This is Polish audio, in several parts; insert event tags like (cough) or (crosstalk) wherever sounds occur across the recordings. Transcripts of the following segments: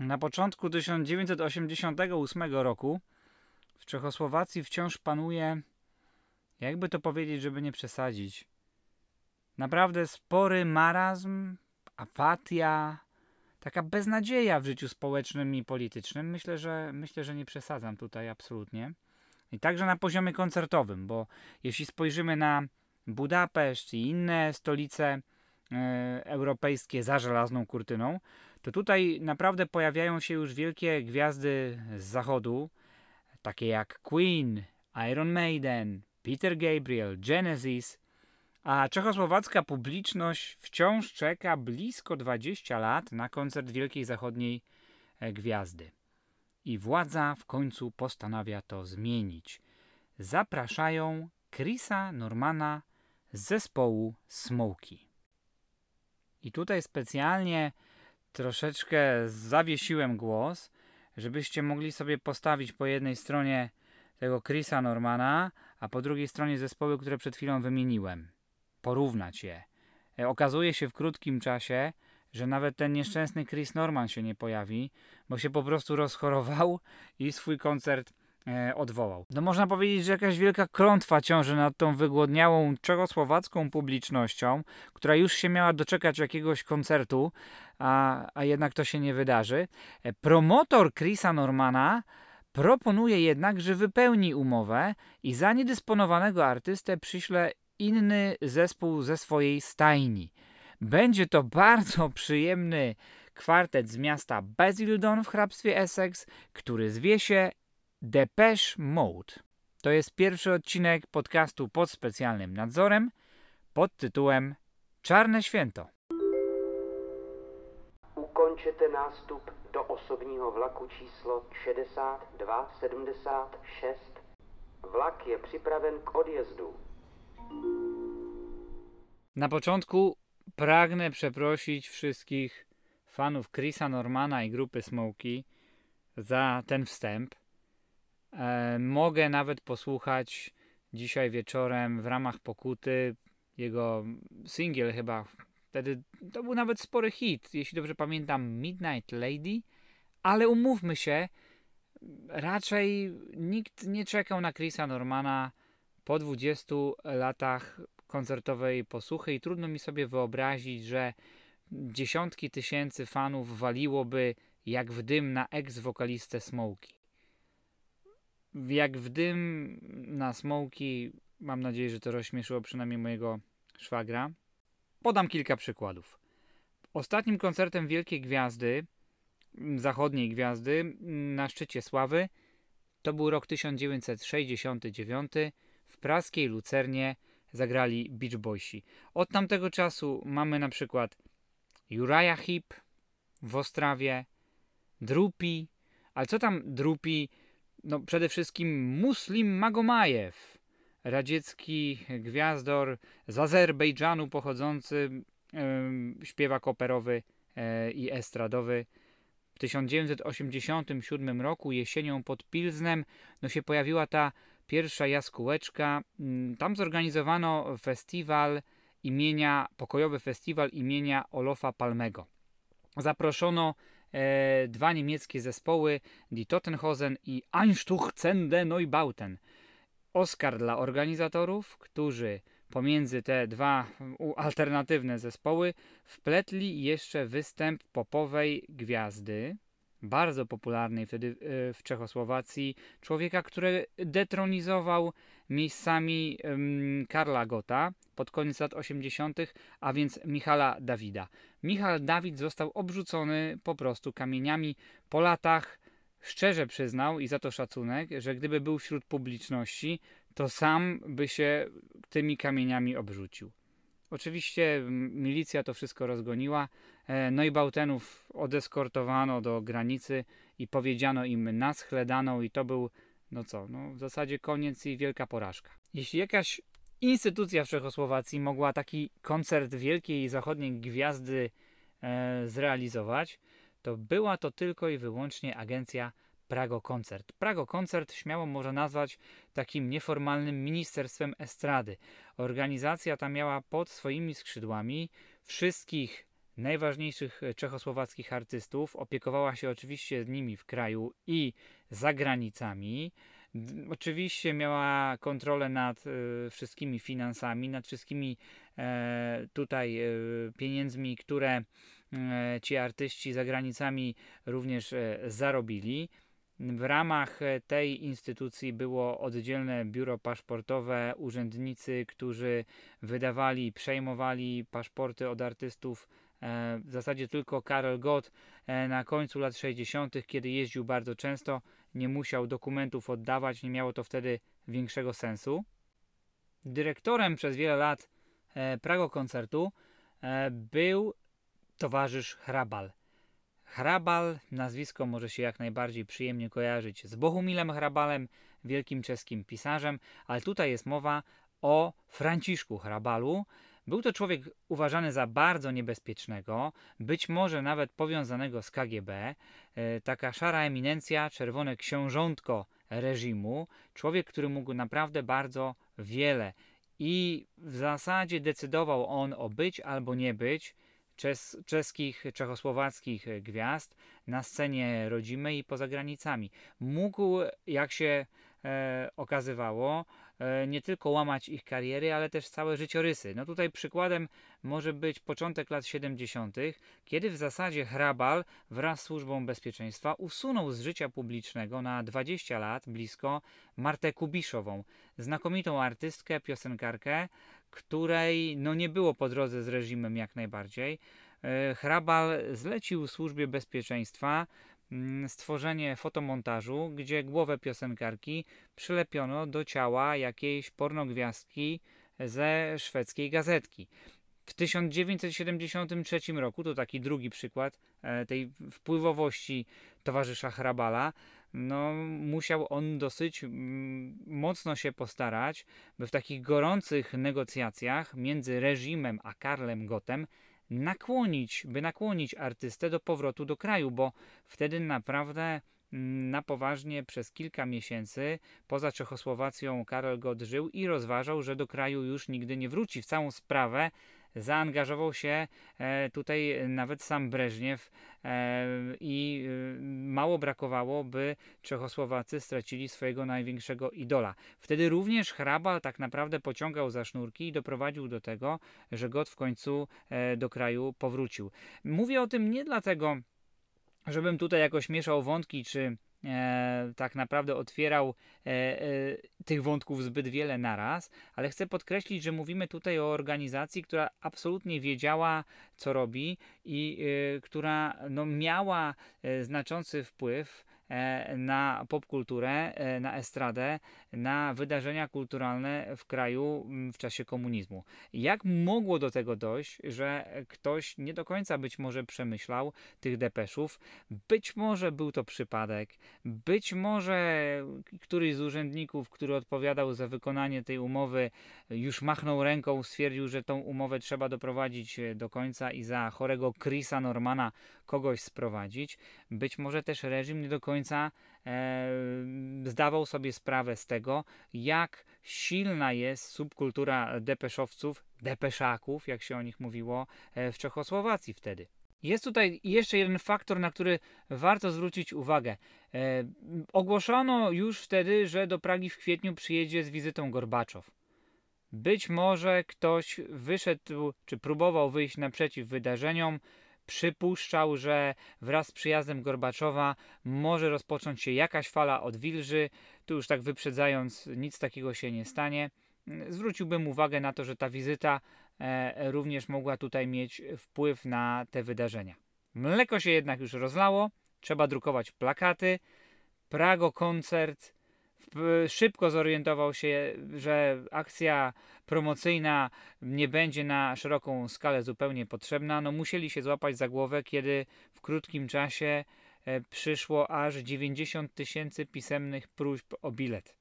Na początku 1988 roku w Czechosłowacji wciąż panuje, jakby to powiedzieć, żeby nie przesadzić, naprawdę spory marazm, apatia, taka beznadzieja w życiu społecznym i politycznym. Myślę, że myślę, że nie przesadzam tutaj absolutnie. I także na poziomie koncertowym, bo jeśli spojrzymy na Budapeszt i inne stolice e, europejskie za żelazną kurtyną, to tutaj naprawdę pojawiają się już wielkie gwiazdy z zachodu, takie jak Queen, Iron Maiden, Peter Gabriel, Genesis, a czechosłowacka publiczność wciąż czeka blisko 20 lat na koncert wielkiej zachodniej e, gwiazdy. I władza w końcu postanawia to zmienić. Zapraszają Chrisa Normana z zespołu Smokey. I tutaj specjalnie troszeczkę zawiesiłem głos, żebyście mogli sobie postawić po jednej stronie tego Chrisa Normana, a po drugiej stronie zespoły, które przed chwilą wymieniłem. Porównać je. E, okazuje się w krótkim czasie, że nawet ten nieszczęsny Chris Norman się nie pojawi, bo się po prostu rozchorował i swój koncert e, odwołał. No można powiedzieć, że jakaś wielka klątwa ciąży nad tą wygłodniałą czechosłowacką publicznością, która już się miała doczekać jakiegoś koncertu, a, a jednak to się nie wydarzy. Promotor Chrisa Normana proponuje jednak, że wypełni umowę i za niedysponowanego artystę przyśle inny zespół ze swojej stajni. Będzie to bardzo przyjemny kwartet z miasta Basildon w hrabstwie Essex, który zwie się Depeche Mode. To jest pierwszy odcinek podcastu pod specjalnym nadzorem pod tytułem Czarne Święto. Ukončete nástup do osobního vlaku číslo 6276. Vlak je připraven k odjezdu. Na początku pragnę przeprosić wszystkich fanów Chrisa Normana i grupy Smokey za ten wstęp. E, mogę nawet posłuchać dzisiaj wieczorem w ramach pokuty jego singiel chyba. Wtedy to był nawet spory hit, jeśli dobrze pamiętam, Midnight Lady. Ale umówmy się, raczej nikt nie czekał na Chrisa Normana po 20 latach koncertowej posłuchy i trudno mi sobie wyobrazić, że dziesiątki tysięcy fanów waliłoby jak w dym na ex-wokalistę Smokey. Jak w dym na Smokey, mam nadzieję, że to rozśmieszyło przynajmniej mojego szwagra. Podam kilka przykładów. Ostatnim koncertem Wielkiej Gwiazdy, zachodniej gwiazdy, na szczycie sławy, to był rok 1969 w praskiej Lucernie zagrali Beach Boysi. Od tamtego czasu mamy na przykład Uriah Heep w Ostrawie, Drupi, ale co tam Drupi? No przede wszystkim Muslim Magomajew, radziecki gwiazdor z Azerbejdżanu pochodzący śpiewak operowy yy, i estradowy. W 1987 roku jesienią pod Pilznem no się pojawiła ta pierwsza jaskółeczka. Mm, tam zorganizowano festiwal imienia, pokojowy festiwal imienia Olofa Palmego. Zaproszono e, dwa niemieckie zespoły, Die Tottenhosen i Einstuchzende Neubauten. Oscar dla organizatorów, którzy pomiędzy te dwa alternatywne zespoły wpletli jeszcze występ popowej gwiazdy, bardzo popularnej wtedy e, w Czechosłowacji, człowieka, który detronizował miejscami Karla Gota pod koniec lat 80., a więc Michala Dawida. Michal Dawid został obrzucony po prostu kamieniami po latach. Szczerze przyznał i za to szacunek, że gdyby był wśród publiczności, to sam by się tymi kamieniami obrzucił. Oczywiście milicja to wszystko rozgoniła, e, no i Bałtenów odeskortowano do granicy i powiedziano im na schledaną i to był, no co, no w zasadzie koniec i wielka porażka. Jeśli jakaś instytucja w Czechosłowacji mogła taki koncert wielkiej zachodniej gwiazdy e, zrealizować, to była to tylko i wyłącznie agencja Prago Koncert. Prago Koncert śmiało można nazwać takim nieformalnym ministerstwem estrady. Organizacja ta miała pod swoimi skrzydłami wszystkich najważniejszych czechosłowackich artystów. Opiekowała się oczywiście nimi w kraju i za granicami. Oczywiście miała kontrolę nad y, wszystkimi finansami, nad wszystkimi e, tutaj y, pieniędzmi, które e, ci artyści za granicami również e, zarobili. W ramach tej instytucji było oddzielne biuro paszportowe, urzędnicy, którzy wydawali, przejmowali paszporty od artystów. W zasadzie tylko Karel Gott na końcu lat 60., kiedy jeździł bardzo często, nie musiał dokumentów oddawać, nie miało to wtedy większego sensu. Dyrektorem przez wiele lat e, Prago Koncertu e, był towarzysz Hrabal. Hrabal, nazwisko może się jak najbardziej przyjemnie kojarzyć z Bohumilem Hrabalem, wielkim czeskim pisarzem, ale tutaj jest mowa o Franciszku Hrabalu, był to człowiek uważany za bardzo niebezpiecznego, być może nawet powiązanego z KGB, e, taka szara eminencja, czerwone książątko reżimu, człowiek, który mógł naprawdę bardzo wiele. I w zasadzie decydował on o być albo nie być czes czeskich, czechosłowackich gwiazd na scenie rodzimej i poza granicami. Mógł, jak się e, okazywało, E, nie tylko łamać ich kariery, ale też całe życiorysy. No tutaj przykładem może być początek lat 70., kiedy w zasadzie Hrabal wraz z służbą bezpieczeństwa usunął z życia publicznego na 20 lat blisko Martę Kubiszową, znakomitą artystkę, piosenkarkę, której no nie było po drodze z reżimem jak najbardziej. E, Hrabal zlecił służbie bezpieczeństwa Mm, stworzenie fotomontażu, gdzie głowę piosenkarki przylepiono do ciała jakiejś pornogwiazdki ze szwedzkiej gazetki. W 1973 roku, to taki drugi przykład e, tej wpływowości towarzysza Hrabala, no, musiał on dosyć mm, mocno się postarać, by w takich gorących negocjacjach między reżimem a Karlem Gotem nakłonić, by nakłonić artystę do powrotu do kraju, bo wtedy naprawdę mm, na poważnie przez kilka miesięcy poza Czechosłowacją Karol Gott żył i rozważał, że do kraju już nigdy nie wróci. W całą sprawę zaangażował się e, tutaj nawet sam Breżniew e, i e, mało brakowało, by Czechosłowacy stracili swojego największego idola. Wtedy również Hrabal tak naprawdę pociągał za sznurki i doprowadził do tego, że Gott w końcu do kraju powrócił. Mówię o tym nie dlatego, żebym tutaj jakoś mieszał wątki, czy e, tak naprawdę otwierał e, e, tych wątków zbyt wiele naraz, ale chcę podkreślić, że mówimy tutaj o organizacji, która absolutnie wiedziała, co robi i e, która no, miała e, znaczący wpływ na popkulturę, e, na estradę, na wydarzenia kulturalne w kraju w czasie komunizmu. Jak mogło do tego dojść, że ktoś nie do końca być może przemyślał tych depeszów? Być może był to przypadek, być może któryś z urzędników, który odpowiadał za wykonanie tej umowy, już machnął ręką, stwierdził, że tą umowę trzeba doprowadzić do końca i za chorego Chrisa Normana kogoś sprowadzić. Być może też reżim nie do końca e, zdawał sobie sprawę z tego, jak silna jest subkultura depeszowców, depeszaków, jak się o nich mówiło, e, w Czechosłowacji wtedy. Jest tutaj jeszcze jeden faktor, na który warto zwrócić uwagę. E, ogłoszono już wtedy, że do Pragi w kwietniu przyjedzie z wizytą Gorbaczow. Być może ktoś wyszedł, czy próbował wyjść naprzeciw wydarzeniom, przypuszczał, że wraz z przyjazdem Gorbaczowa może rozpocząć się jakaś fala odwilży. Tu już tak wyprzedzając, nic takiego się nie stanie. Zwróciłbym uwagę na to, że ta wizyta e, również mogła tutaj mieć wpływ na te wydarzenia. Mleko się jednak już rozlało, trzeba drukować plakaty. Prago koncert szybko zorientował się, że akcja promocyjna nie będzie na szeroką skalę zupełnie potrzebna. No musieli się złapać za głowę, kiedy w krótkim czasie e, przyszło aż 90 tysięcy pisemnych próśb o bilet.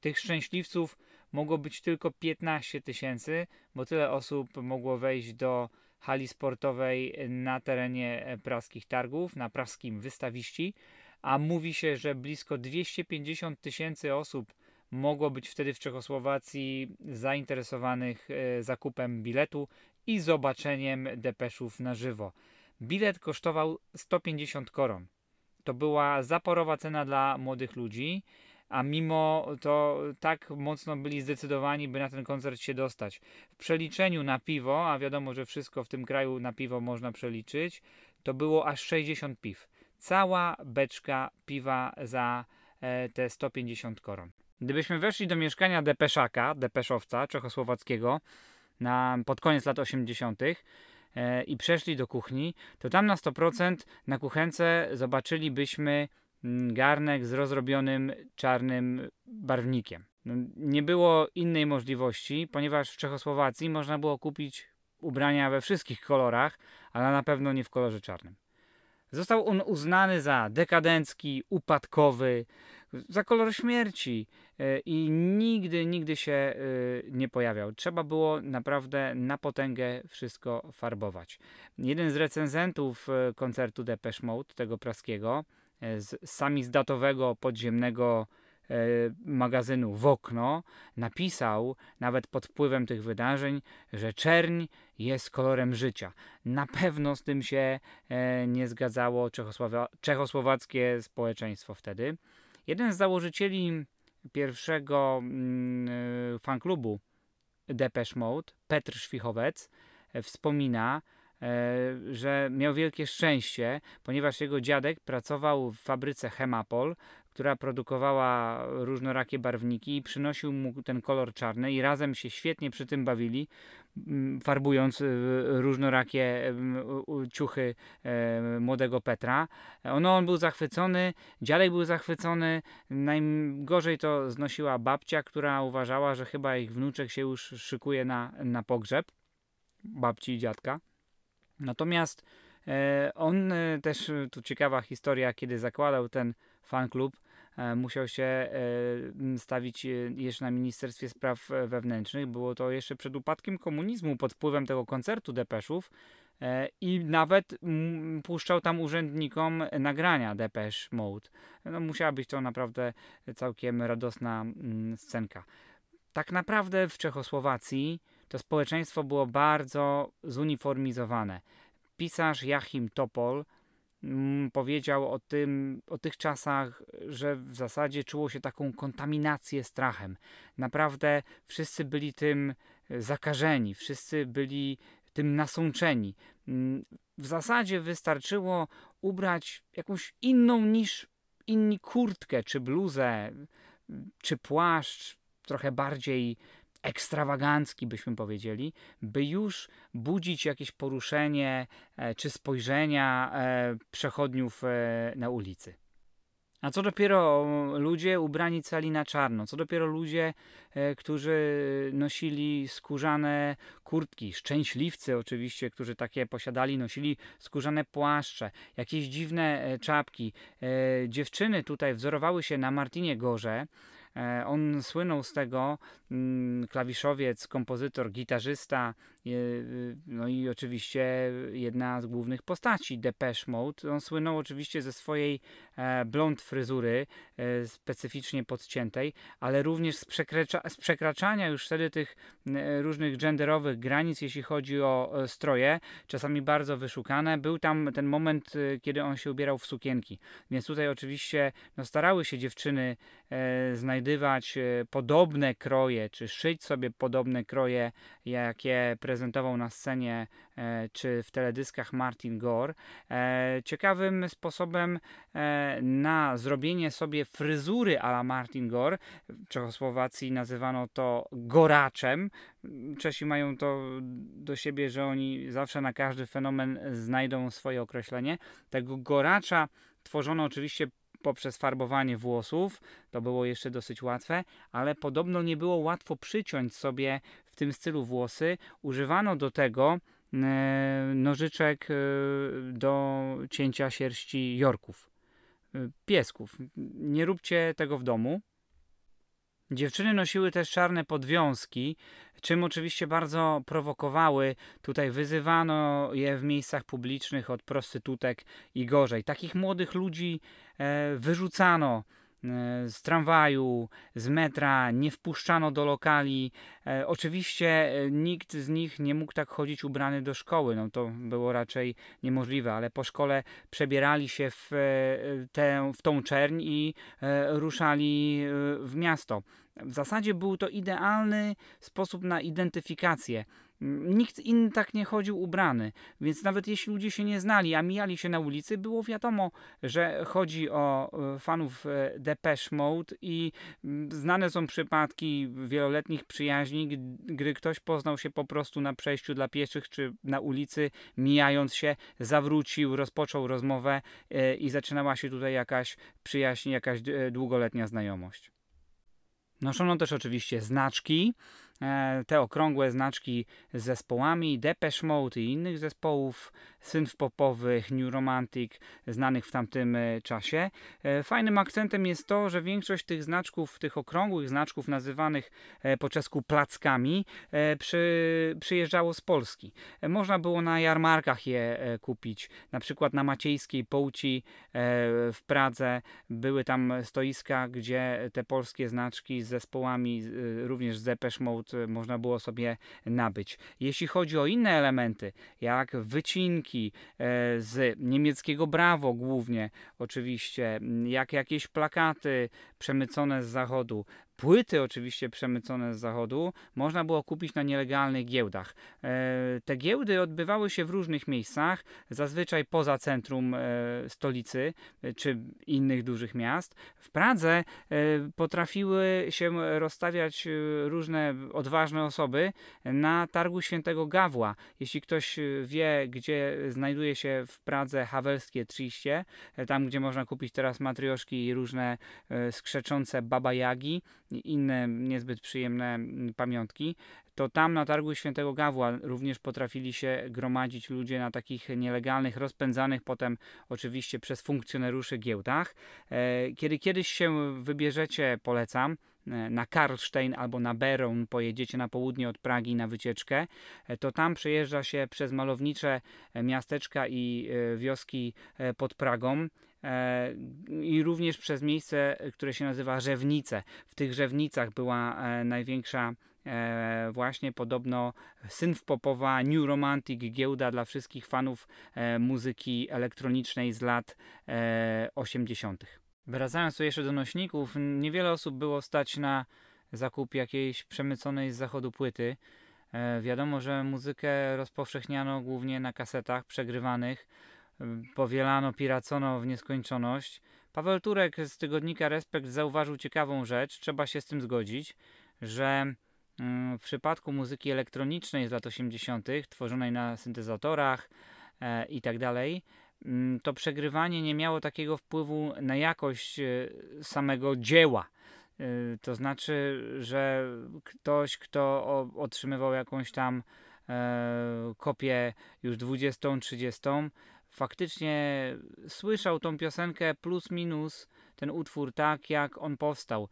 Tych szczęśliwców mogło być tylko 15 tysięcy, bo tyle osób mogło wejść do hali sportowej na terenie praskich targów, na praskim wystawiści a mówi się, że blisko 250 tysięcy osób mogło być wtedy w Czechosłowacji zainteresowanych e, zakupem biletu i zobaczeniem depeszów na żywo. Bilet kosztował 150 koron. To była zaporowa cena dla młodych ludzi, a mimo to tak mocno byli zdecydowani, by na ten koncert się dostać. W przeliczeniu na piwo, a wiadomo, że wszystko w tym kraju na piwo można przeliczyć, to było aż 60 piw. Cała beczka piwa za e, te 150 koron. Gdybyśmy weszli do mieszkania depeszaka, depeszowca czechosłowackiego, na, pod koniec lat 80. E, i przeszli do kuchni, to tam na 100% na kuchence zobaczylibyśmy mm, garnek z rozrobionym czarnym barwnikiem. No, nie było innej możliwości, ponieważ w Czechosłowacji można było kupić ubrania we wszystkich kolorach, ale na pewno nie w kolorze czarnym. Został on uznany za dekadencki, upadkowy, za kolor śmierci e, i nigdy, nigdy się e, nie pojawiał. Trzeba było naprawdę na potęgę wszystko farbować. Jeden z recenzentów e, koncertu Depeche Mode, tego praskiego, z samizdatowego podziemnego magazynu w okno napisał, nawet pod wpływem tych wydarzeń, że czerń jest kolorem życia. Na pewno z tym się nie zgadzało czechosłowackie społeczeństwo wtedy. Jeden z założycieli pierwszego mm, e, fanklubu Depeche Mode, Petr Szwichowec, e, wspomina, e, że miał wielkie szczęście, ponieważ jego dziadek pracował w fabryce Hemapol, która produkowała różnorakie barwniki i przynosił mu ten kolor czarny i razem się świetnie przy tym bawili, mm, farbując y, różnorakie ciuchy e, młodego Petra. No, on był zachwycony, dziadek był zachwycony, najgorzej to znosiła babcia, która uważała, że chyba ich wnuczek się już szykuje na, na pogrzeb, babci i dziadka. Natomiast e, on też, tu ciekawa historia, kiedy zakładał ten fan klub, musiał się e, stawić e, jeszcze na Ministerstwie Spraw Wewnętrznych. Było to jeszcze przed upadkiem komunizmu, pod wpływem tego koncertu Depeszów i nawet puszczał tam urzędnikom nagrania Depeche Mode. No, musiała być to naprawdę całkiem radosna scenka. Tak naprawdę w Czechosłowacji to społeczeństwo było bardzo zuniformizowane. Pisarz Jachim Topol powiedział o, tym, o tych czasach, że w zasadzie czuło się taką kontaminację strachem. Naprawdę wszyscy byli tym zakażeni, wszyscy byli tym nasączeni. Mm, w zasadzie wystarczyło ubrać jakąś inną niż inni kurtkę, czy bluzę, czy płaszcz, trochę bardziej ekstrawagancki, byśmy powiedzieli, by już budzić jakieś poruszenie e, czy spojrzenia e, przechodniów e, na ulicy. A co dopiero ludzie ubrani cali na czarno, co dopiero ludzie, którzy nosili skórzane kurtki, szczęśliwcy oczywiście, którzy takie posiadali, nosili skórzane płaszcze, jakieś dziwne czapki. Dziewczyny tutaj wzorowały się na Martinie Gorze, on słynął z tego, mm, klawiszowiec, kompozytor, gitarzysta, no i oczywiście jedna z głównych postaci Depeche Mode. On słynął oczywiście ze swojej e, blond fryzury, e, specyficznie podciętej, ale również z, z przekraczania już wtedy tych różnych genderowych granic, jeśli chodzi o stroje, czasami bardzo wyszukane. Był tam ten moment, kiedy on się ubierał w sukienki, więc tutaj oczywiście no, starały się dziewczyny znajdywać e, podobne kroje, czy szyć sobie podobne kroje, jakie prezentował na scenie e, czy w teledyskach Martin Gore. E, ciekawym sposobem na zrobienie sobie fryzury a la Martin Gore, w Czechosłowacji nazywano to goraczem. Czesi mają to do siebie, że oni zawsze na każdy fenomen znajdą swoje określenie. Tego goracza tworzono oczywiście poprzez farbowanie włosów. To było jeszcze dosyć łatwe, ale podobno nie było łatwo przyciąć sobie w tym stylu włosy. Używano do tego e, nożyczek e, do cięcia sierści jorków, e, piesków. Nie róbcie tego w domu. Dziewczyny nosiły też czarne podwiązki, czym oczywiście bardzo prowokowały. Tutaj wyzywano je w miejscach publicznych od prostytutek i gorzej. Takich młodych ludzi e, wyrzucano z tramwaju, z metra, nie wpuszczano do lokali. E, oczywiście e, nikt z nich nie mógł tak chodzić ubrany do szkoły, no to było raczej niemożliwe, ale po szkole przebierali się w, e, tę, w tą czerń i ruszali w miasto. W zasadzie był to idealny sposób na identyfikację. Nikt inny tak nie chodził ubrany, więc nawet jeśli ludzie się nie znali, a mijali się na ulicy, było wiadomo, że chodzi o e, fanów e, Depeche Mode i znane są przypadki wieloletnich przyjaźni, gdy ktoś poznał się po prostu na przejściu dla pieszych czy na ulicy, mijając się, zawrócił, rozpoczął rozmowę e, i zaczynała się tutaj jakaś przyjaźń, jakaś długoletnia znajomość. Noszono też oczywiście znaczki, te okrągłe znaczki z zespołami Depeche Mode i innych zespołów synth popowych, New Romantic, znanych w tamtym e, czasie. E, fajnym akcentem jest to, że większość tych znaczków, tych okrągłych znaczków nazywanych po czesku plackami, przy, przyjeżdżało z Polski. Można było na jarmarkach je kupić, na przykład na Maciejskiej Połci w Pradze były tam stoiska, gdzie te polskie znaczki z zespołami, również z Depeche Mode można było sobie nabyć. Jeśli chodzi o inne elementy, jak wycinki e, z niemieckiego Brawo głównie, oczywiście, jak jakieś plakaty przemycone z zachodu, Płyty oczywiście przemycone z zachodu można było kupić na nielegalnych giełdach. E, te giełdy odbywały się w różnych miejscach, zazwyczaj poza centrum e, stolicy e, czy innych dużych miast. W Pradze potrafiły się rozstawiać różne odważne osoby na targu Świętego Gawła. Jeśli ktoś wie, gdzie znajduje się w Pradze Hawelskie Triście, tam gdzie można kupić teraz matrioszki i różne skrzeczące babajagi, inne niezbyt przyjemne pamiątki, to tam na targu Świętego Gawła również potrafili się gromadzić ludzie na takich nielegalnych, rozpędzanych potem oczywiście przez funkcjonariuszy giełdach. E, kiedy kiedyś się wybierzecie, polecam, na Karlstein albo na Berun pojedziecie na południe od Pragi na wycieczkę, e, to tam przejeżdża się przez malownicze miasteczka i wioski pod Pragą. E, i również przez miejsce, które się nazywa Rzewnice. W tych Rzewnicach była e, największa e, właśnie podobno synth-popowa New Romantic giełda dla wszystkich fanów muzyki elektronicznej z lat 80. Wracając tu jeszcze do nośników, niewiele osób było stać na zakup jakiejś przemyconej z zachodu płyty. Wiadomo, że muzykę rozpowszechniano głównie na kasetach przegrywanych powielano, piracono w nieskończoność. Paweł Turek z tygodnika Respekt zauważył ciekawą rzecz, trzeba się z tym zgodzić, że mm, w przypadku muzyki elektronicznej z lat 80., tworzonej na syntezatorach e, mm, to przegrywanie nie miało takiego wpływu na jakość e, samego dzieła. E, to znaczy, że ktoś, kto otrzymywał jakąś tam kopię już 20, 30, faktycznie słyszał tą piosenkę plus minus ten utwór tak, jak on powstał.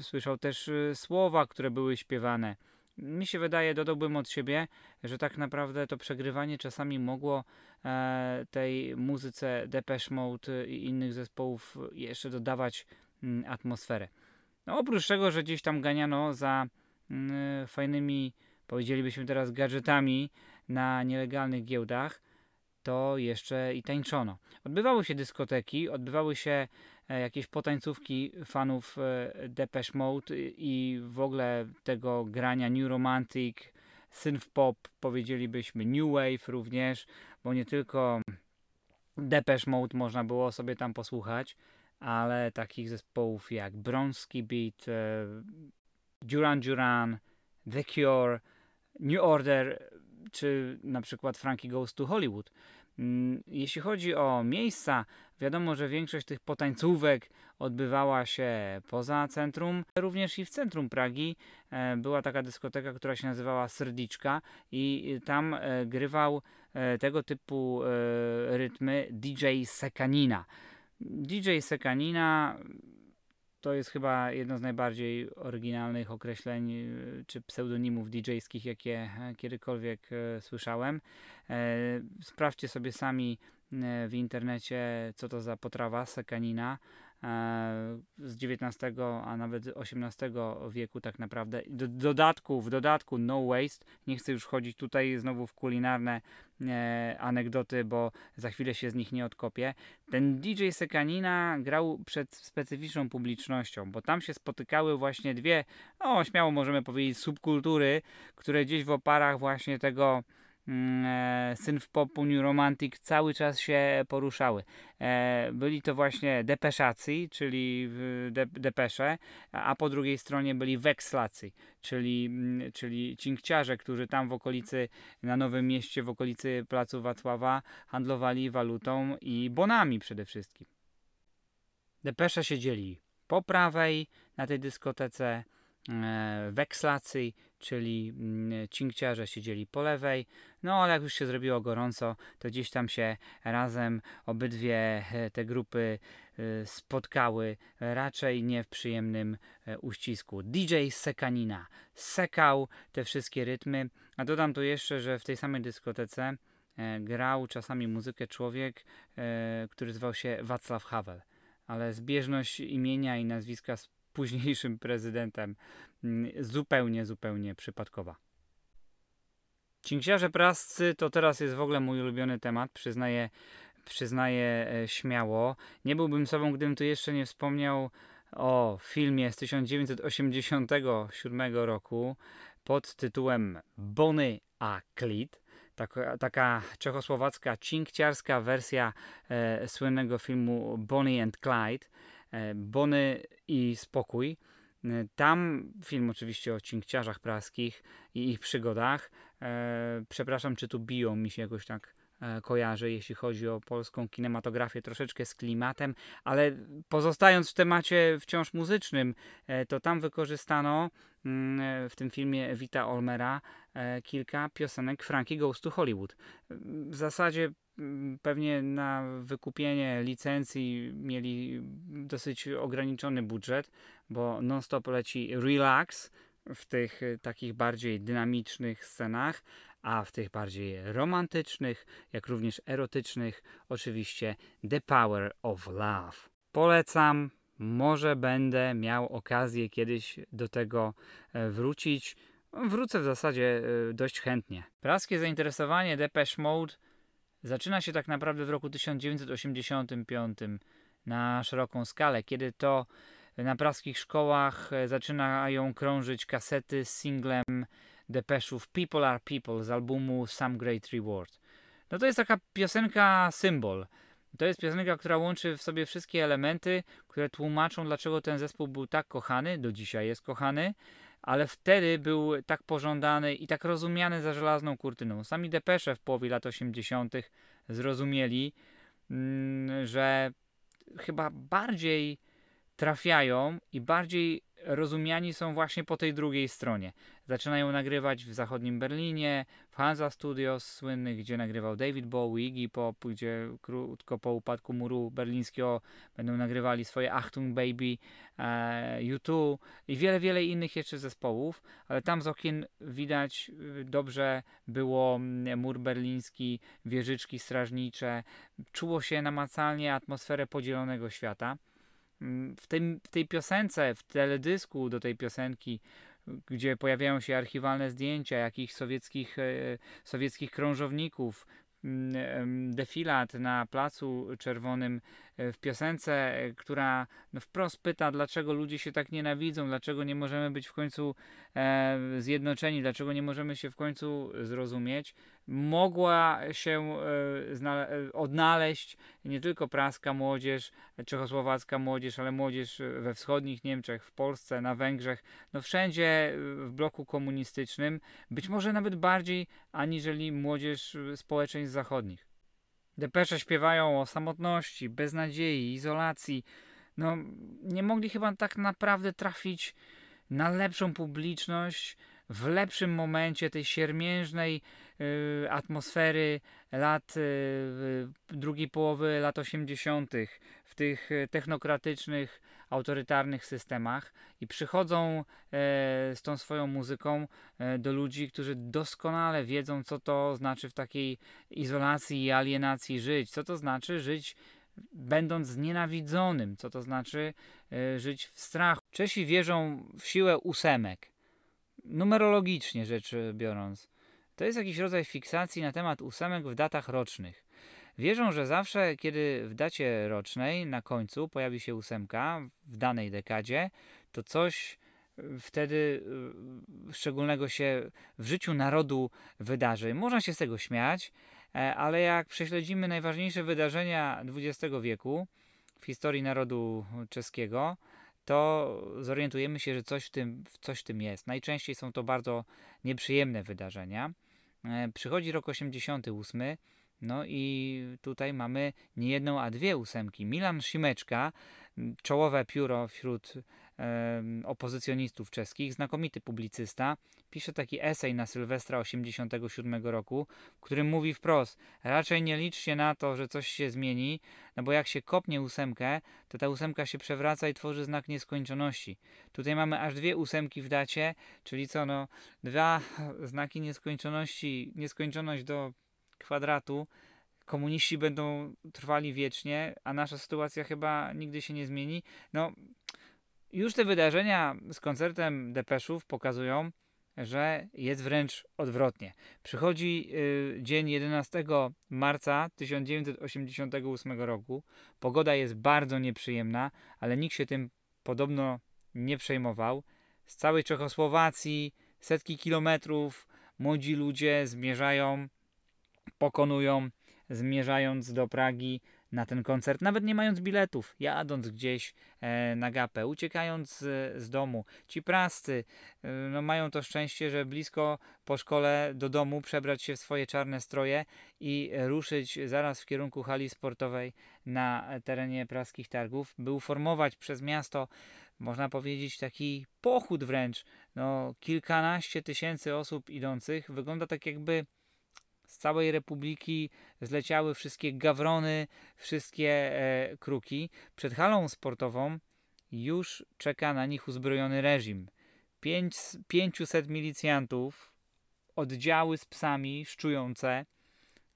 Słyszał też słowa, które były śpiewane. Mi się wydaje, dodałbym od siebie, że tak naprawdę to przegrywanie czasami mogło e, tej muzyce Depeche Mode i innych zespołów jeszcze dodawać mm, atmosferę. No, oprócz tego, że gdzieś tam ganiano za mm, fajnymi, powiedzielibyśmy teraz, gadżetami na nielegalnych giełdach, to jeszcze i tańczono. Odbywały się dyskoteki, odbywały się jakieś potańcówki fanów e, Depeche Mode i w ogóle tego grania New Romantic, synth pop, powiedzielibyśmy New Wave również, bo nie tylko Depeche Mode można było sobie tam posłuchać, ale takich zespołów jak Bronski Beat, e, Duran Duran, The Cure, New Order czy na przykład Frankie Goes to Hollywood. Mm, jeśli chodzi o miejsca, wiadomo, że większość tych potańcówek odbywała się poza centrum, również i w centrum Pragi e, była taka dyskoteka, która się nazywała Srdiczka i tam e, grywał e, tego typu rytmy DJ Sekanina. DJ Sekanina to jest chyba jedno z najbardziej oryginalnych określeń y, czy pseudonimów DJ-skich, jakie e, kiedykolwiek e, słyszałem. E, sprawdźcie sobie sami w internecie, co to za potrawa sekanina. Z XIX, a nawet XVIII wieku tak naprawdę. Do, dodatku, w dodatku No Waste, nie chcę już chodzić tutaj znowu w kulinarne e, anegdoty, bo za chwilę się z nich nie odkopię. Ten DJ Sekanina grał przed specyficzną publicznością, bo tam się spotykały właśnie dwie, no śmiało możemy powiedzieć, subkultury, które gdzieś w oparach właśnie tego e, synth popu, New Romantic cały czas się poruszały. E, byli to właśnie depeszacy, czyli de, depesze, a po drugiej stronie byli wekslacy, czyli, mm, czyli cinkciarze, którzy tam w okolicy, na Nowym Mieście, w okolicy Placu Wacława handlowali walutą i bonami przede wszystkim. Depesze siedzieli po prawej na tej dyskotece, e, wekslacy, czyli mm, cinkciarze siedzieli po lewej, no ale jak już się zrobiło gorąco, to gdzieś tam się razem obydwie e, te grupy e, spotkały, raczej nie w przyjemnym e, uścisku. DJ Sekanina sekał te wszystkie rytmy, a dodam tu jeszcze, że w tej samej dyskotece grał czasami muzykę człowiek, który zwał się Wacław Havel, ale zbieżność imienia i nazwiska późniejszym prezydentem mm, zupełnie, zupełnie przypadkowa. Cinkciarze prascy to teraz jest w ogóle mój ulubiony temat, przyznaję, przyznaję e, śmiało. Nie byłbym sobą, gdybym tu jeszcze nie wspomniał o filmie z 1987 roku pod tytułem Bony a Clyde. Taka, taka czechosłowacka cinkciarska wersja e, słynnego filmu Bonnie and Clyde. E, Bony i spokój. E, tam film oczywiście o cinkciarzach praskich i ich przygodach. E, przepraszam, czy tu biją mi się jakoś tak kojarzy, jeśli chodzi o polską kinematografię, troszeczkę z klimatem, ale pozostając w temacie wciąż muzycznym, to tam wykorzystano mm, w tym filmie Vita Olmera kilka piosenek Frankie Goes to Hollywood. W zasadzie pewnie na wykupienie licencji mieli dosyć ograniczony budżet, bo non-stop leci relax w tych y, takich bardziej dynamicznych scenach, a w tych bardziej romantycznych, jak również erotycznych, oczywiście The Power of Love. Polecam, może będę miał okazję kiedyś do tego e, wrócić. Wrócę w zasadzie e, dość chętnie. Praskie zainteresowanie Depeche Mode zaczyna się tak naprawdę w roku 1985 na szeroką skalę, kiedy to na praskich szkołach e, zaczynają krążyć kasety z singlem Depeszów People Are People z albumu Some Great Reward. No to jest taka piosenka symbol. To jest piosenka, która łączy w sobie wszystkie elementy, które tłumaczą, dlaczego ten zespół był tak kochany, do dzisiaj jest kochany, ale wtedy był tak pożądany i tak rozumiany za żelazną kurtyną. Sami Depesze w połowie lat 80. zrozumieli, mm, że chyba bardziej trafiają i bardziej rozumiani są właśnie po tej drugiej stronie. Zaczynają nagrywać w zachodnim Berlinie, w Hansa Studios słynnych, gdzie nagrywał David Bowie, Iggy Pop, gdzie krótko po upadku muru berlińskiego będą nagrywali swoje Achtung Baby, e, U2 i wiele, wiele innych jeszcze zespołów, ale tam z okien widać y, dobrze było mur berliński, wieżyczki strażnicze, czuło się namacalnie atmosferę podzielonego świata. Mm, w, tym, w tej piosence, w teledysku do tej piosenki, gdzie pojawiają się archiwalne zdjęcia jakichś sowieckich, e, sowieckich krążowników, mm, defilat na Placu Czerwonym e, w piosence, e, która no wprost pyta, dlaczego ludzie się tak nienawidzą, dlaczego nie możemy być w końcu zjednoczeni, dlaczego nie możemy się w końcu zrozumieć mogła się e, e, odnaleźć nie tylko praska młodzież, czechosłowacka młodzież, ale młodzież we wschodnich Niemczech, w Polsce, na Węgrzech, no wszędzie w bloku komunistycznym, być może nawet bardziej aniżeli młodzież społeczeństw zachodnich. Depesze śpiewają o samotności, beznadziei, izolacji. No, nie mogli chyba tak naprawdę trafić na lepszą publiczność, w lepszym momencie tej siermiężnej y, atmosfery lat y, drugiej połowy lat 80., w tych technokratycznych, autorytarnych systemach i przychodzą e, z tą swoją muzyką e, do ludzi, którzy doskonale wiedzą, co to znaczy w takiej izolacji i alienacji żyć, co to znaczy żyć będąc znienawidzonym, co to znaczy e, żyć w strachu. Czesi wierzą w siłę ósemek, numerologicznie rzecz biorąc. To jest jakiś rodzaj fiksacji na temat ósemek w datach rocznych. Wierzą, że zawsze, kiedy w dacie rocznej na końcu pojawi się ósemka w danej dekadzie, to coś wtedy y, szczególnego się w życiu narodu wydarzy. Można się z tego śmiać, e, ale jak prześledzimy najważniejsze wydarzenia XX wieku w historii narodu czeskiego, to zorientujemy się, że coś w tym, coś w tym jest. Najczęściej są to bardzo nieprzyjemne wydarzenia. E, przychodzi rok 88, no i tutaj mamy nie jedną, a dwie ósemki. Milan Szymeczka, czołowe pióro wśród opozycjonistów czeskich, znakomity publicysta, pisze taki esej na Sylwestra 87 roku, w którym mówi wprost, raczej nie liczcie na to, że coś się zmieni, no bo jak się kopnie ósemkę, to ta ósemka się przewraca i tworzy znak nieskończoności. Tutaj mamy aż dwie ósemki w dacie, czyli co, no, dwa (laughs) znaki nieskończoności, nieskończoność do kwadratu, komuniści będą trwali wiecznie, a nasza sytuacja chyba nigdy się nie zmieni. No, już te wydarzenia z koncertem Depeszów pokazują, że jest wręcz odwrotnie. Przychodzi y, dzień 11 marca 1988 roku. Pogoda jest bardzo nieprzyjemna, ale nikt się tym podobno nie przejmował. Z całej Czechosłowacji setki kilometrów młodzi ludzie zmierzają, pokonują, zmierzając do Pragi na ten koncert, nawet nie mając biletów, jadąc gdzieś e, na gapę, uciekając z, z domu. Ci prascy e, no, mają to szczęście, że blisko po szkole do domu przebrać się w swoje czarne stroje i ruszyć zaraz w kierunku hali sportowej na terenie praskich targów, by uformować przez miasto można powiedzieć taki pochód wręcz, no kilkanaście tysięcy osób idących. Wygląda tak jakby z całej republiki zleciały wszystkie gawrony, wszystkie e, kruki. Przed halą sportową już czeka na nich uzbrojony reżim. Pięć, 500 milicjantów, oddziały z psami szczujące,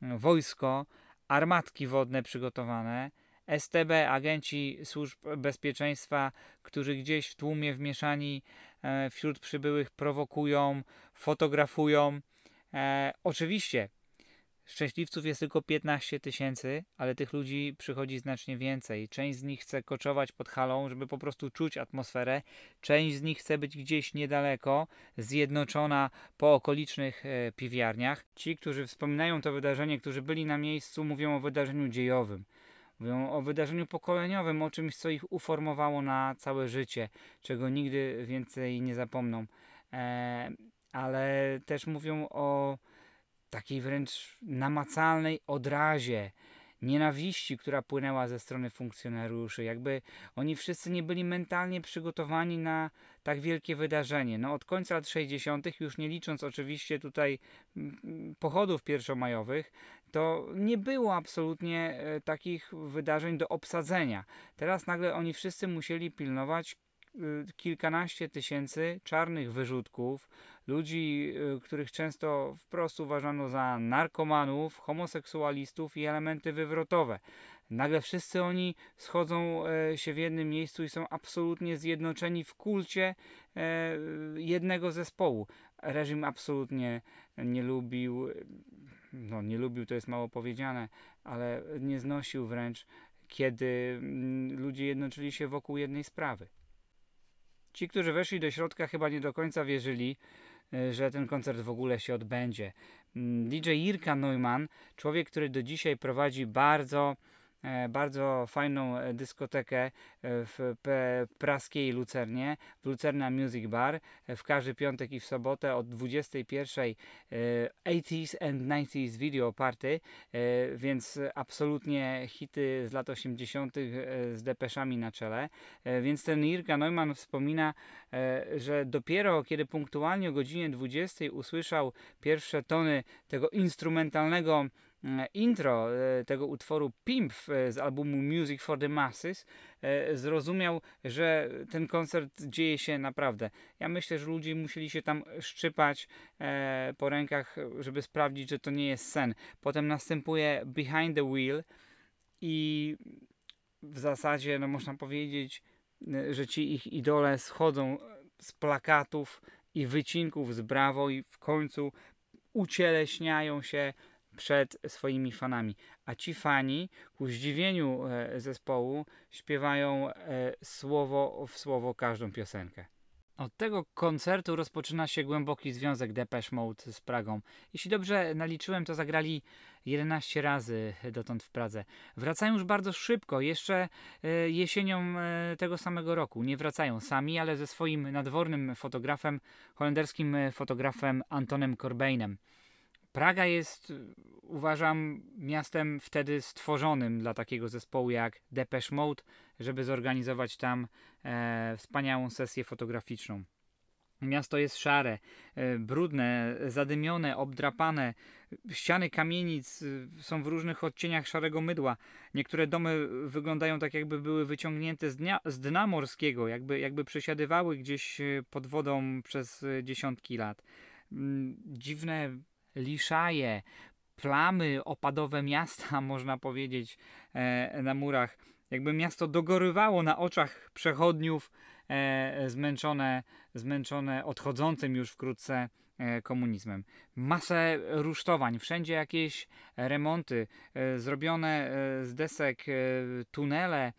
wojsko, armatki wodne przygotowane, STB, agenci służb bezpieczeństwa, którzy gdzieś w tłumie wmieszani e, wśród przybyłych prowokują, fotografują. E, oczywiście Szczęśliwców jest tylko 15 tysięcy, ale tych ludzi przychodzi znacznie więcej. Część z nich chce koczować pod halą, żeby po prostu czuć atmosferę. Część z nich chce być gdzieś niedaleko, zjednoczona po okolicznych e, piwiarniach. Ci, którzy wspominają to wydarzenie, którzy byli na miejscu, mówią o wydarzeniu dziejowym. Mówią o wydarzeniu pokoleniowym, o czymś, co ich uformowało na całe życie, czego nigdy więcej nie zapomną. E, ale też mówią o takiej wręcz namacalnej odrazie, nienawiści, która płynęła ze strony funkcjonariuszy. Jakby oni wszyscy nie byli mentalnie przygotowani na tak wielkie wydarzenie. No od końca lat 60., już nie licząc oczywiście tutaj mm, pochodów pierwszomajowych, to nie było absolutnie e, takich wydarzeń do obsadzenia. Teraz nagle oni wszyscy musieli pilnować Y, kilkanaście tysięcy czarnych wyrzutków, ludzi, y, których często wprost uważano za narkomanów, homoseksualistów i elementy wywrotowe. Nagle wszyscy oni schodzą e, się w jednym miejscu i są absolutnie zjednoczeni w kulcie e, jednego zespołu. Reżim absolutnie nie lubił, no nie lubił to jest mało powiedziane, ale nie znosił wręcz, kiedy mm, ludzie jednoczyli się wokół jednej sprawy. Ci, którzy weszli do środka, chyba nie do końca wierzyli, że ten koncert w ogóle się odbędzie. Mm, DJ Irka Neumann, człowiek, który do dzisiaj prowadzi bardzo bardzo fajną e, dyskotekę e, w praskiej Lucernie, w Lucerna Music Bar. W każdy piątek i w sobotę od 21 80s and 90s Video Party, więc absolutnie hity z lat 80. z depeszami na czele. Więc ten Irka Neumann wspomina, że dopiero kiedy punktualnie o godzinie 20 usłyszał pierwsze tony tego instrumentalnego E, intro e, tego utworu Pimp e, z albumu Music for the Masses zrozumiał, że ten koncert dzieje się naprawdę. Ja myślę, że ludzie musieli się tam szczypać po rękach, żeby sprawdzić, że to nie jest sen. Potem następuje Behind the Wheel, i w zasadzie, no można powiedzieć, że ci ich idole schodzą z plakatów i wycinków z Brawo i w końcu ucieleśniają się przed swoimi fanami. A ci fani, ku zdziwieniu e, zespołu, śpiewają e, słowo w słowo każdą piosenkę. Od tego koncertu rozpoczyna się głęboki związek Depeche Mode z Pragą. Jeśli dobrze naliczyłem, to zagrali 11 razy dotąd w Pradze. Wracają już bardzo szybko, jeszcze e, jesienią tego samego roku. Nie wracają sami, ale ze swoim nadwornym fotografem, holenderskim fotografem Antonem Corbeinem. Praga jest, uważam, miastem wtedy stworzonym dla takiego zespołu jak Depeche Mode, żeby zorganizować tam e, wspaniałą sesję fotograficzną. Miasto jest szare, e, brudne, zadymione, obdrapane. Ściany kamienic e, są w różnych odcieniach szarego mydła. Niektóre domy wyglądają tak, jakby były wyciągnięte z z dna morskiego, jakby, jakby przesiadywały gdzieś e, pod wodą przez dziesiątki lat. Mm, Dziwne liszaje, plamy opadowe miasta, (laughs) można powiedzieć, e, na murach. Jakby miasto dogorywało na oczach przechodniów, e, zmęczone, zmęczone odchodzącym już wkrótce e, komunizmem. Masę rusztowań, wszędzie jakieś remonty, zrobione z desek tunele,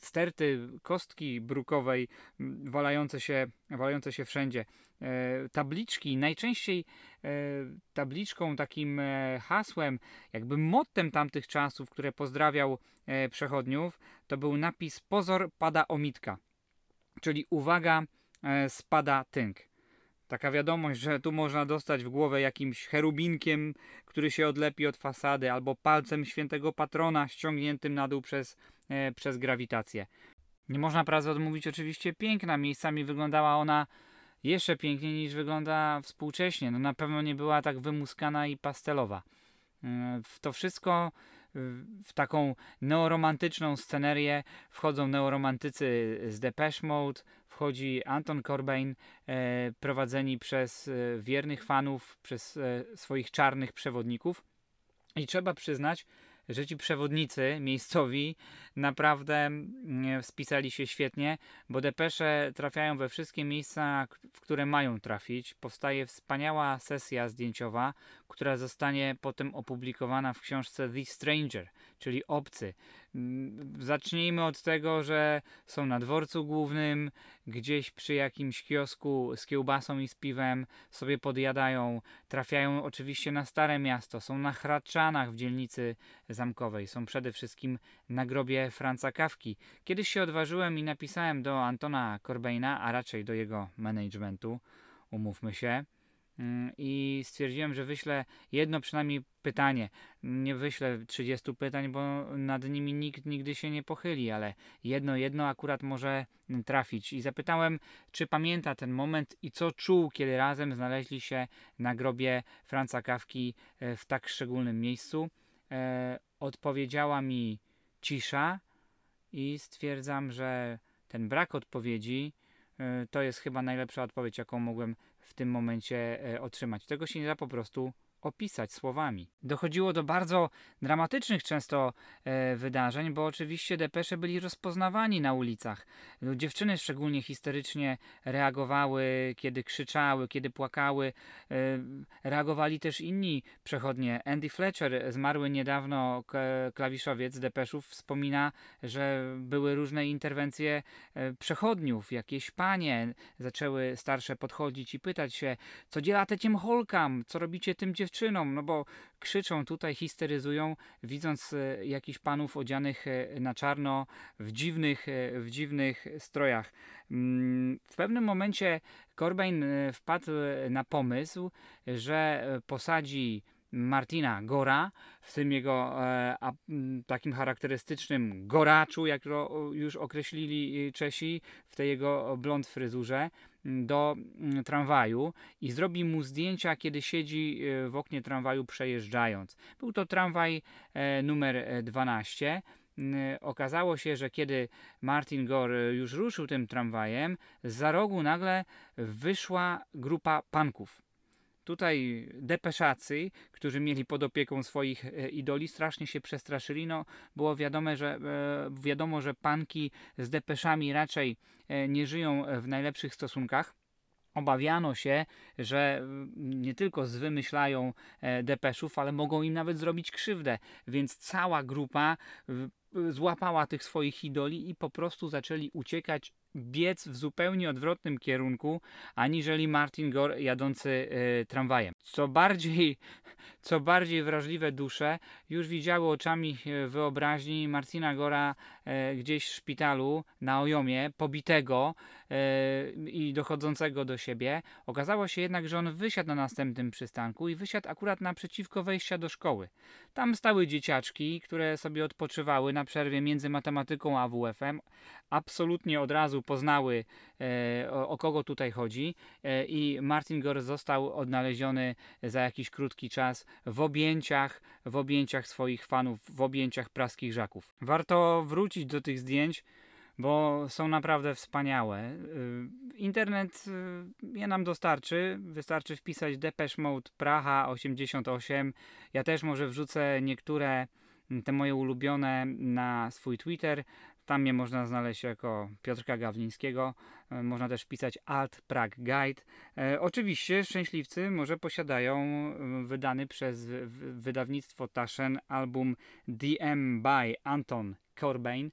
sterty kostki brukowej walające się, walające się wszędzie. E, tabliczki, najczęściej e, tabliczką, takim e, hasłem, jakby mottem tamtych czasów, które pozdrawiał przechodniów, to był napis Pozor pada omitka, czyli uwaga, spada tynk. Taka wiadomość, że tu można dostać w głowę jakimś cherubinkiem, który się odlepi od fasady, albo palcem świętego patrona ściągniętym na dół przez, przez grawitację. Nie można pracy odmówić oczywiście piękna. Miejscami wyglądała ona jeszcze piękniej niż wygląda współcześnie. No na pewno nie była tak wymuskana i pastelowa. To wszystko, w taką neoromantyczną scenerię wchodzą neoromantycy z Depeche Mode, wchodzi Anton Corbijn, e, prowadzeni przez e, wiernych fanów, przez e, swoich czarnych przewodników. I trzeba przyznać, że ci przewodnicy miejscowi naprawdę mm, spisali się świetnie, bo depesze trafiają we wszystkie miejsca, w które mają trafić. Powstaje wspaniała sesja zdjęciowa, która zostanie potem opublikowana w książce The Stranger, czyli Obcy. Mm, Zacznijmy od tego, że są na dworcu głównym, gdzieś przy jakimś kiosku z kiełbasą i z piwem sobie podjadają. Trafiają oczywiście na Stare Miasto, są na Hradczanach w dzielnicy zamkowej, są przede wszystkim na grobie Franca Kawki. Kiedyś się odważyłem i napisałem do Antona Corbeina, a raczej do jego managementu, umówmy się, i stwierdziłem, że wyślę jedno przynajmniej pytanie. Nie wyślę 30 pytań, bo nad nimi nikt nigdy się nie pochyli, ale jedno, jedno akurat może mm, trafić. I zapytałem, czy pamięta ten moment i co czuł, kiedy razem znaleźli się na grobie Franca Kawki e, w tak szczególnym miejscu. E, odpowiedziała mi cisza i stwierdzam, że ten brak odpowiedzi e, to jest chyba najlepsza odpowiedź, jaką mogłem w tym momencie e, otrzymać. Tego się nie da po prostu opisać słowami. Dochodziło do bardzo dramatycznych często e, wydarzeń, bo oczywiście depesze byli rozpoznawani na ulicach. No, Dziewczyny szczególnie histerycznie reagowały, kiedy krzyczały, kiedy płakały. E, reagowali też inni przechodnie. Andy Fletcher, zmarły niedawno klawiszowiec depeszów, wspomina, że były różne interwencje e, przechodniów. Jakieś panie zaczęły starsze podchodzić i pytać się, co dzielacie tym holkam, co robicie tym dziewczynom, no bo krzyczą tutaj, histeryzują, widząc e, jakichś panów odzianych e, na czarno w dziwnych, e, w dziwnych strojach. Mm, W pewnym momencie Corbyn e, wpadł na pomysł, że posadzi Martina Gora w tym jego a, takim charakterystycznym goraczu, jak to już określili Czesi, w tej jego blond fryzurze do m, tramwaju i zrobi mu zdjęcia, kiedy siedzi e, w oknie tramwaju przejeżdżając. Był to tramwaj e, numer e, 12. M, Okazało się, że kiedy Martin Gore e, już ruszył tym tramwajem, z za rogu nagle wyszła grupa panków. Tutaj depeszacy, którzy mieli pod opieką swoich e, idoli, strasznie się przestraszyli. No, było wiadome, że, e, wiadomo, że panki z depeszami raczej e, nie żyją w najlepszych stosunkach. Obawiano się, że mm, nie tylko zwymyślają depeszów, ale mogą im nawet zrobić krzywdę, więc cała grupa złapała tych swoich idoli i po prostu zaczęli uciekać, biec w zupełnie odwrotnym kierunku, aniżeli Martin Gore jadący e, tramwajem. Co bardziej, co bardziej wrażliwe dusze już widziały oczami e, wyobraźni Martina Gora e, gdzieś w szpitalu na Ojomie, pobitego e, i dochodzącego do siebie. Okazało się jednak, że on wysiadł na następnym przystanku i wysiadł akurat naprzeciwko wejścia do szkoły. Tam stały dzieciaczki, które sobie odpoczywały na przerwie między matematyką a WF-em. Absolutnie od razu poznały o, kogo tutaj chodzi i Martin Gore został odnaleziony za jakiś krótki czas w objęciach, w objęciach swoich fanów, w objęciach praskich żaków. Warto wrócić do tych zdjęć, bo są naprawdę wspaniałe. Y, Internet y, je nam dostarczy. Wystarczy wpisać Depeche Mode Praha 88. Ja też może wrzucę niektóre te moje ulubione na swój Twitter. Tam mnie można znaleźć jako Piotrka Gawlińskiego. E, Można też wpisać Alt Prague Guide. E, oczywiście szczęśliwcy może posiadają e, wydany przez wy- wy- wydawnictwo Taschen album DM by Anton Corbijn.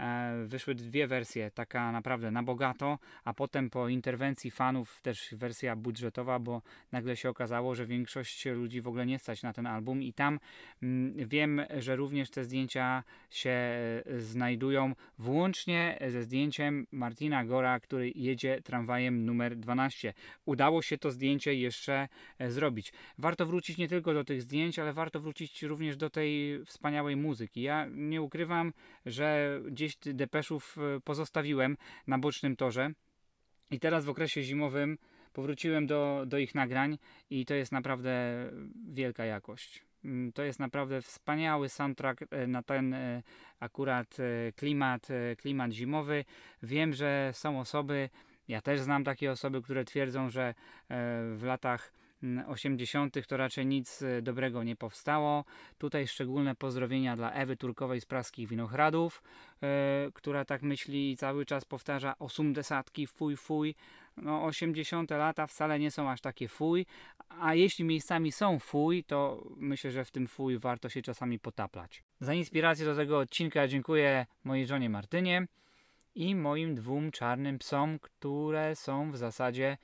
E, Wyszły dwie wersje, taka naprawdę na bogato, a potem po interwencji fanów też wersja budżetowa, bo nagle się okazało, że większość ludzi w ogóle nie stać na ten album i tam mm, wiem, że również te zdjęcia się e, znajdują, włącznie ze zdjęciem Martina Gora, który jedzie tramwajem numer 12. Udało się to zdjęcie jeszcze e, zrobić. Warto wrócić nie tylko do tych zdjęć, ale warto wrócić również do tej wspaniałej muzyki. Ja nie ukrywam, że gdzieś ty- depeszów e, pozostawiłem na bocznym torze i teraz w okresie zimowym powróciłem do, do ich nagrań i to jest naprawdę wielka jakość. Mm, To jest naprawdę wspaniały soundtrack e, na ten e, akurat klimat, klimat zimowy. Wiem, że są osoby, ja też znam takie osoby, które twierdzą, że w latach 80. to raczej nic e, dobrego nie powstało. Tutaj szczególne pozdrowienia dla Ewy Turkowej z Praskich Winochradów, e, która tak myśli i cały czas powtarza osumdesatki, fuj, fuj. No 80. lata wcale nie są aż takie fuj, a jeśli miejscami są fuj, to myślę, że w tym fuj warto się czasami potaplać. Za inspirację do tego odcinka dziękuję mojej żonie Martynie i moim dwóm czarnym psom, które są w zasadzie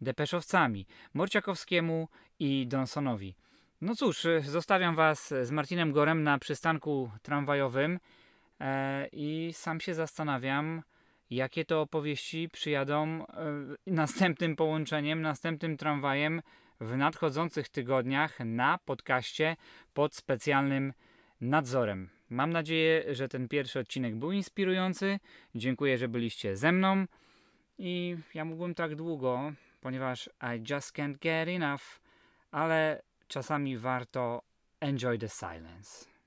depeszowcami, Morciakowskiemu i Donsonowi. No cóż, y, zostawiam Was z Martinem Gorem na przystanku tramwajowym e, i sam się zastanawiam, jakie to opowieści przyjadą e, następnym połączeniem, następnym tramwajem w nadchodzących tygodniach na podcaście pod specjalnym nadzorem. Mam nadzieję, że ten pierwszy odcinek był inspirujący. Dziękuję, że byliście ze mną. I ja mógłbym tak długo, ponieważ I just can't get enough, ale czasami warto enjoy the silence.